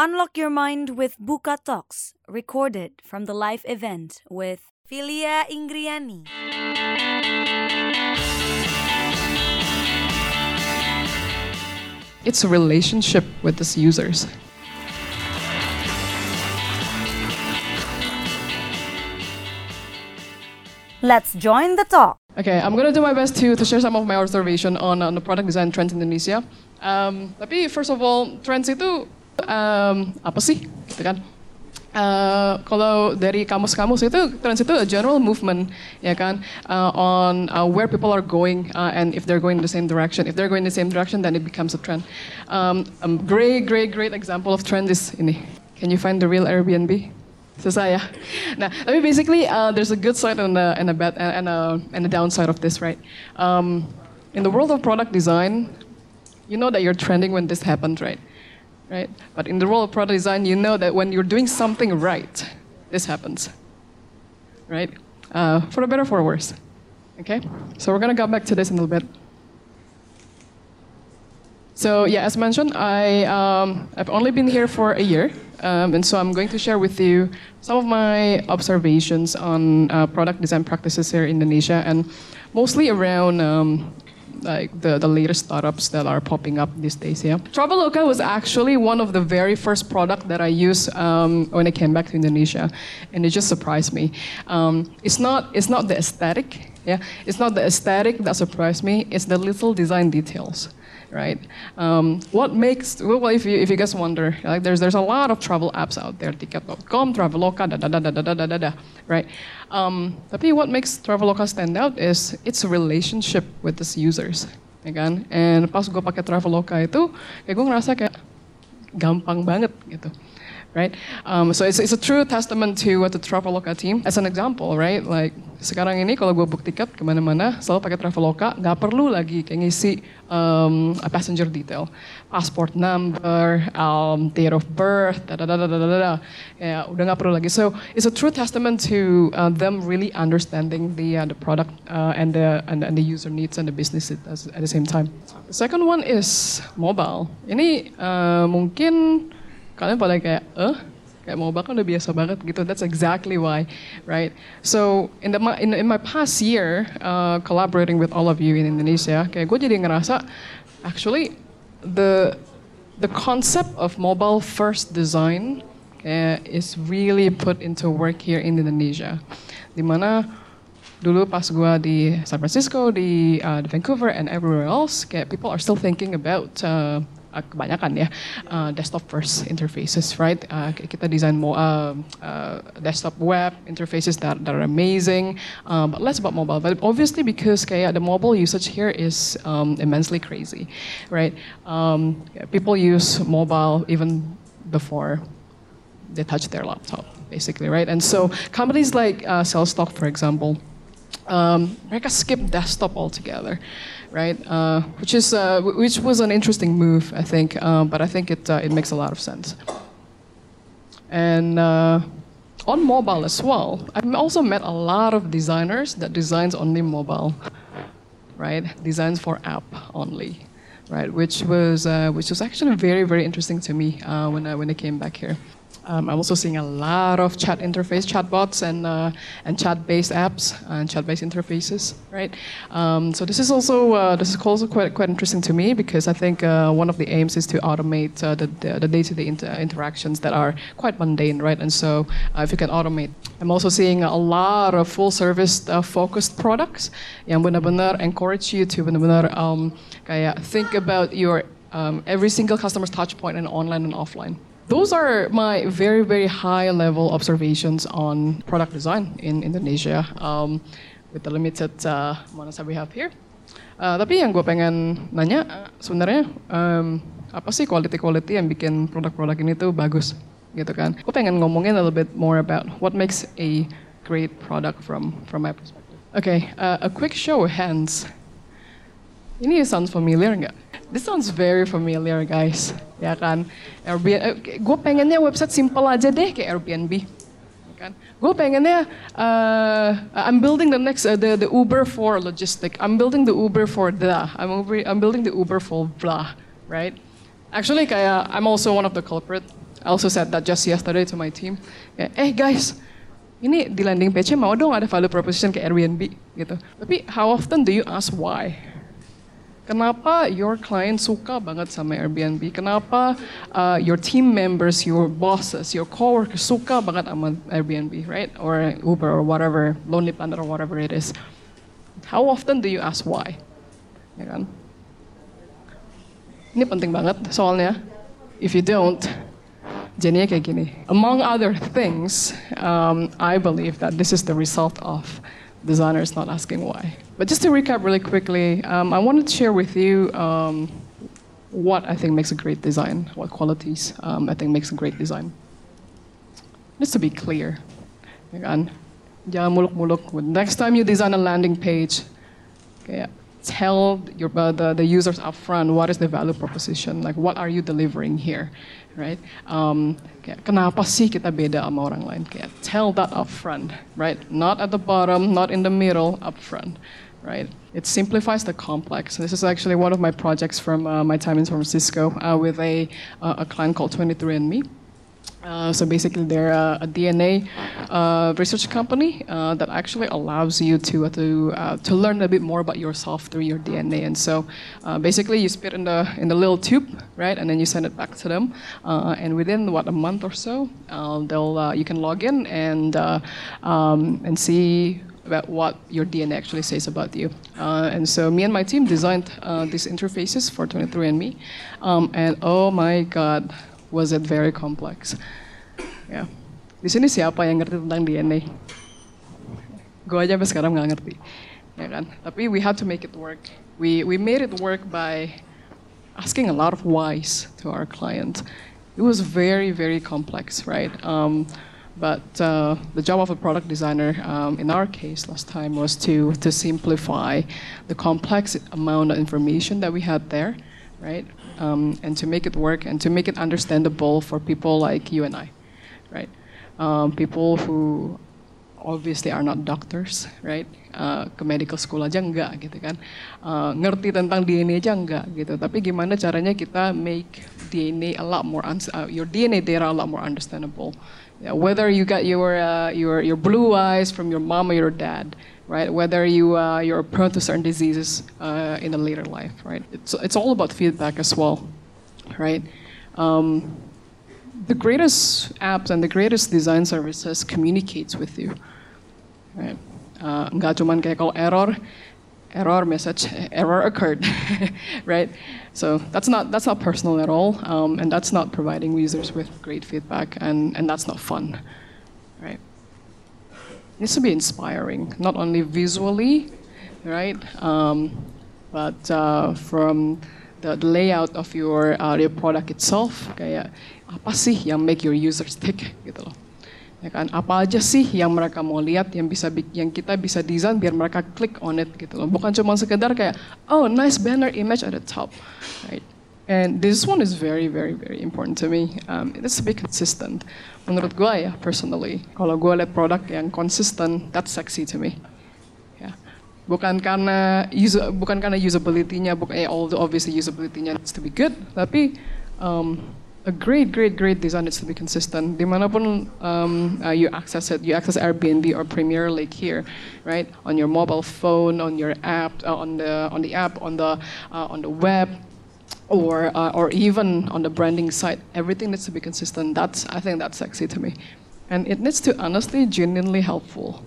Unlock your mind with Buka Talks, recorded from the live event with Filia Ingriani. It's a relationship with its users. Let's join the talk. Okay, I'm gonna do my best to, to share some of my observation on, on the product design trends in Indonesia. Um, tapi first of all, trends itu um, apa sih, gitu kan? Uh, kalau dari kamus-kamus itu trends itu a general movement ya kan uh, on uh, where people are going uh, and if they're going in the same direction if they're going in the same direction then it becomes a trend um, great great great example of trend is ini can you find the real Airbnb Susah ya. Nah, tapi basically uh, there's a good side and a, and a bad and a, and a downside of this, right? Um, in the world of product design, you know that you're trending when this happens, right? Right. But in the role of product design, you know that when you're doing something right, this happens, right? Uh, for the better, for the worse. Okay. So we're gonna go back to this in a little bit. So yeah, as mentioned, I um, I've only been here for a year, um, and so I'm going to share with you some of my observations on uh, product design practices here in Indonesia, and mostly around um, like the, the latest startups that are popping up these days. Yeah, Traveloka was actually one of the very first product that I used um, when I came back to Indonesia, and it just surprised me. Um, it's not it's not the aesthetic. Yeah, it's not the aesthetic that surprised me. It's the little design details right? Um, what makes well, if you if you guys wonder, like there's there's a lot of travel apps out there, Ticket.com, Traveloka, da da da da da da da da, right? Um, tapi what makes Traveloka stand out is its relationship with its users, ya kan? And pas gue pakai Traveloka itu, kayak gue ngerasa kayak gampang banget gitu. Right, um, so it's, it's a true testament to what the Traveloka team. As an example, right, like sekarang ini kalau gue book tiket ke mana-mana selalu pakai Traveloka, nggak perlu lagi kayak ngisi um, passenger detail, passport number, um, date of birth, da da da da da da. Ya, udah nggak perlu lagi. So it's a true testament to uh, them really understanding the uh, the product uh, and the and, and the user needs and the business at the same time. The second one is mobile. Ini uh, mungkin kalian pada kayak, eh, kayak mobile kan udah biasa banget gitu. That's exactly why, right? So in the in, in my past year uh, collaborating with all of you in Indonesia, kayak gue jadi ngerasa actually the the concept of mobile first design kayak is really put into work here in Indonesia. Di mana dulu pas gue di San Francisco, di, uh, di Vancouver, and everywhere else, kayak people are still thinking about uh, uh, kebanyakan ya uh, desktop first interfaces, right? Uh, kita design more uh, uh, desktop web interfaces that, that are amazing, but less about mobile. But obviously because kayak the mobile usage here is um, immensely crazy, right? Um, people use mobile even before they touch their laptop, basically, right? And so companies like uh, for example, um, mereka skip desktop altogether, right? Uh, which is uh, which was an interesting move, I think. Um, but I think it uh, it makes a lot of sense. And uh, on mobile as well, I've also met a lot of designers that designs only mobile, right? Designs for app only, right? Which was uh, which was actually very very interesting to me when I when I came back here. Um, I'm also seeing a lot of chat interface, chatbots, and uh, and chat-based apps and chat-based interfaces, right? Um, so this is also uh, this is also quite quite interesting to me because I think uh, one of the aims is to automate uh, the, the, day-to-day inter interactions that are quite mundane, right? And so uh, if you can automate, I'm also seeing a lot of full-service uh, focused products yang benar-benar encourage you to benar-benar um, kayak think about your um, every single customer's touch point in online and offline those are my very very high level observations on product design in Indonesia um, with the limited uh, that we have here. Uh, tapi yang gue pengen nanya sebenarnya um, apa sih quality quality yang bikin produk-produk ini tuh bagus gitu kan? Gue pengen ngomongin a little bit more about what makes a great product from from my perspective. Okay, uh, a quick show of hands. Ini sounds familiar nggak? This sounds very familiar guys, ya kan? Airbnb, gue pengennya website simple aja deh kayak Airbnb, kan? Gue pengennya, uh, I'm building the next, uh, the, the Uber for logistic. I'm building the Uber for the. I'm, I'm building the Uber for blah, right? Actually, kayak I'm also one of the culprit. I also said that just yesterday to my team. Kayak, eh guys, ini di landing page mau dong ada value proposition ke Airbnb gitu. Tapi how often do you ask why? Kenapa your client suka banget sama Airbnb? Kenapa uh, your team members, your bosses, your coworkers suka banget sama Airbnb, right? Or Uber or whatever, Lonely Planet or whatever it is. How often do you ask why? Ya kan? Ini penting banget soalnya. If you don't, jadinya kayak gini. Among other things, um, I believe that this is the result of designers not asking why. But just to recap really quickly, um, I wanted to share with you um, what I think makes a great design, what qualities um, I think makes a great design. Just to be clear, muluk-muluk. Next time you design a landing page, okay, tell your, uh, the, the users upfront what is the value proposition, like what are you delivering here, right? Um, kaya, kenapa sih kita beda sama orang lain? Kaya, tell that upfront, right? Not at the bottom, not in the middle, upfront right? It simplifies the complex. This is actually one of my projects from uh, my time in San Francisco uh, with a, uh, a client called 23andMe. Uh, so basically, they're a, a DNA uh, research company uh, that actually allows you to to to learn a bit more about yourself through your DNA. And so, basically, you spit in the in the little tube, right, and then you send it back to them. and within what a month or so, they'll you can log in and um, and see about what your DNA actually says about you. Uh, and so me and my team designed uh, these interfaces for 23andMe. Um, and oh my God, was it very complex. Ya. Di sini siapa yang ngerti tentang DNA? Gue aja sampai sekarang nggak ngerti. Ya kan? Tapi we had to make it work. We, we made it work by asking a lot of whys to our client. It was very, very complex, right? Um, but uh, the job of a product designer, um, in our case last time, was to, to simplify the complex amount of information that we had there, right? Um, and to make it work and to make it understandable for people like you and I, right? Um, people who obviously are not doctors, right? Uh, ke medical school aja enggak gitu kan. Uh, ngerti tentang DNA aja enggak gitu. Tapi gimana caranya kita make DNA a lot more, uh, your DNA data a lot more understandable yeah, whether you got your, uh, your, your blue eyes from your mom or your dad, right? Whether you, uh, you're prone to certain diseases uh, in a later life, right? It's, it's all about feedback as well, right? Um, the greatest apps and the greatest design services communicates with you, right? Uh, cuman kayak error, error message, error occurred, right? So that's not that's not personal at all, um, and that's not providing users with great feedback, and, and that's not fun, right? Needs to be inspiring, not only visually, right, um, but uh, from the, layout of your uh, your product itself, kayak apa sih yang make your users tick gitu loh. ya kan? Apa aja sih yang mereka mau lihat yang bisa yang kita bisa desain biar mereka klik on it gitu loh. Bukan cuma sekedar kayak oh nice banner image at the top right and this one is very very very important to me. Um, it's to be consistent. Menurut gue ya personally. Kalau gue lihat produk yang consistent, that's sexy to me. Ya bukan karena user bukan karena usability-nya bukan eh, although obviously usability-nya needs to be good tapi um, a great, great, great design needs to be consistent. Dimanapun um, uh, you access it, you access Airbnb or Premier Lake here, right? On your mobile phone, on your app, uh, on the on the app, on the uh, on the web, or uh, or even on the branding site. Everything needs to be consistent. That's I think that's sexy to me, and it needs to honestly, genuinely helpful.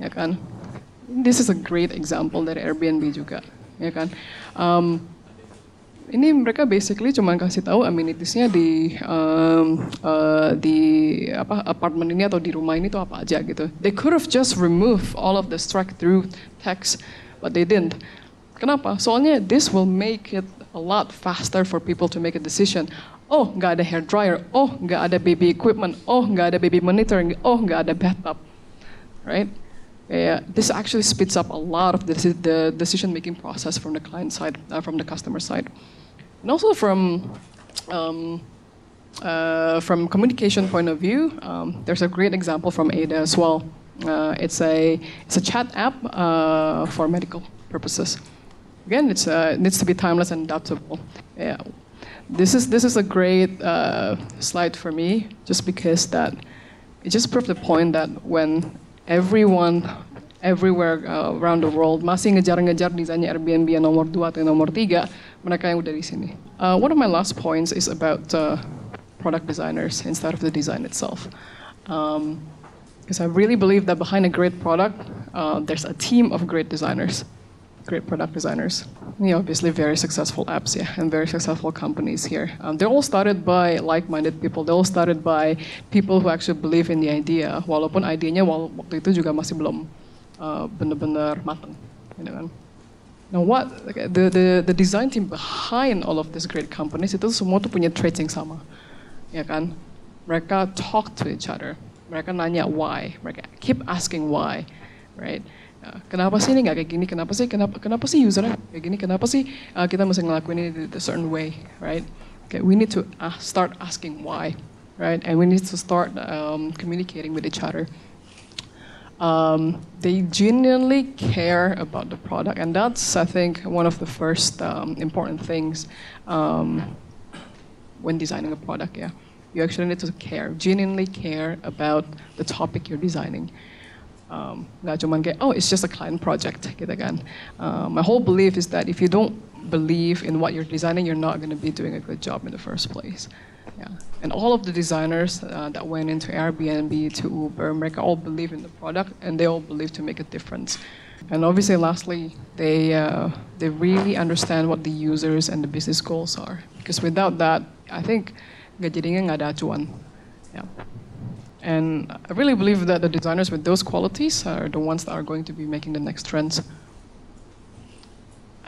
Ya kan? This is a great example dari Airbnb juga, ya kan? Um, ini mereka basically cuma kasih tahu amenitiesnya di um, uh, di apa apartemen ini atau di rumah ini tuh apa aja gitu. They could have just removed all of the strike through text, but they didn't. Kenapa? Soalnya this will make it a lot faster for people to make a decision. Oh, nggak ada hair dryer. Oh, nggak ada baby equipment. Oh, nggak ada baby monitoring. Oh, nggak ada bathtub. Right? Yeah, this actually speeds up a lot of the, decision-making process from the client side, uh, from the customer side. And also from um, uh, from communication point of view, um, there's a great example from Ada as well. Uh, it's a it's a chat app uh, for medical purposes. Again, it's, uh, it needs to be timeless and adaptable. Yeah. this is this is a great uh, slide for me, just because that it just proved the point that when everyone everywhere uh, around the world masih ngejar-ngejar desainnya Airbnb yang nomor 2 atau nomor 3, mereka yang udah di sini. Uh, one of my last points is about uh, product designers instead of the design itself. Um, because I really believe that behind a great product, uh, there's a team of great designers, great product designers. You know, obviously very successful apps, yeah, and very successful companies here. Um, they're all started by like-minded people. They're all started by people who actually believe in the idea, walaupun idenya waktu itu juga masih belum uh, benar-benar matang, you know. Now what the, the the design team behind all of these great companies itu semua tuh punya traits yang sama, ya kan? Mereka talk to each other mereka nanya why, mereka keep asking why, right? Uh, kenapa sih ini nggak kayak gini? Kenapa sih kenapa kenapa sih usernya kayak gini? Kenapa sih uh, kita mesti ngelakuin ini a certain way, right? Okay, we need to uh, start asking why, right? And we need to start um, communicating with each other. Um, they genuinely care about the product, and that's I think one of the first um, important things um, when designing a product. Yeah. You actually need to care, genuinely care about the topic you're designing. Um, cuman kayak, oh, it's just a client project, gitu kan. Uh, my whole belief is that if you don't believe in what you're designing, you're not going to be doing a good job in the first place. Yeah. And all of the designers uh, that went into Airbnb to Uber, mereka all believe in the product and they all believe to make a difference. And obviously, lastly, they, uh, they really understand what the users and the business goals are. Because without that, I think nggak jadinya nggak ada acuan. Yeah. And I really believe that the designers with those qualities are the ones that are going to be making the next trends.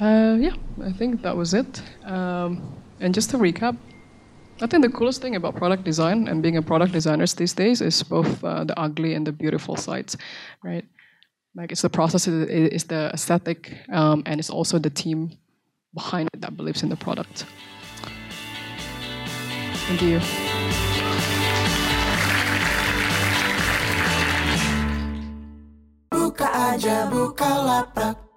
Uh, yeah, I think that was it. Um, and just to recap, I think the coolest thing about product design and being a product designer these days is both uh, the ugly and the beautiful sides, right? Like it's the process, it's the aesthetic, um, and it's also the team behind it that believes in the product. Thank you. Buka aja, buka lapak.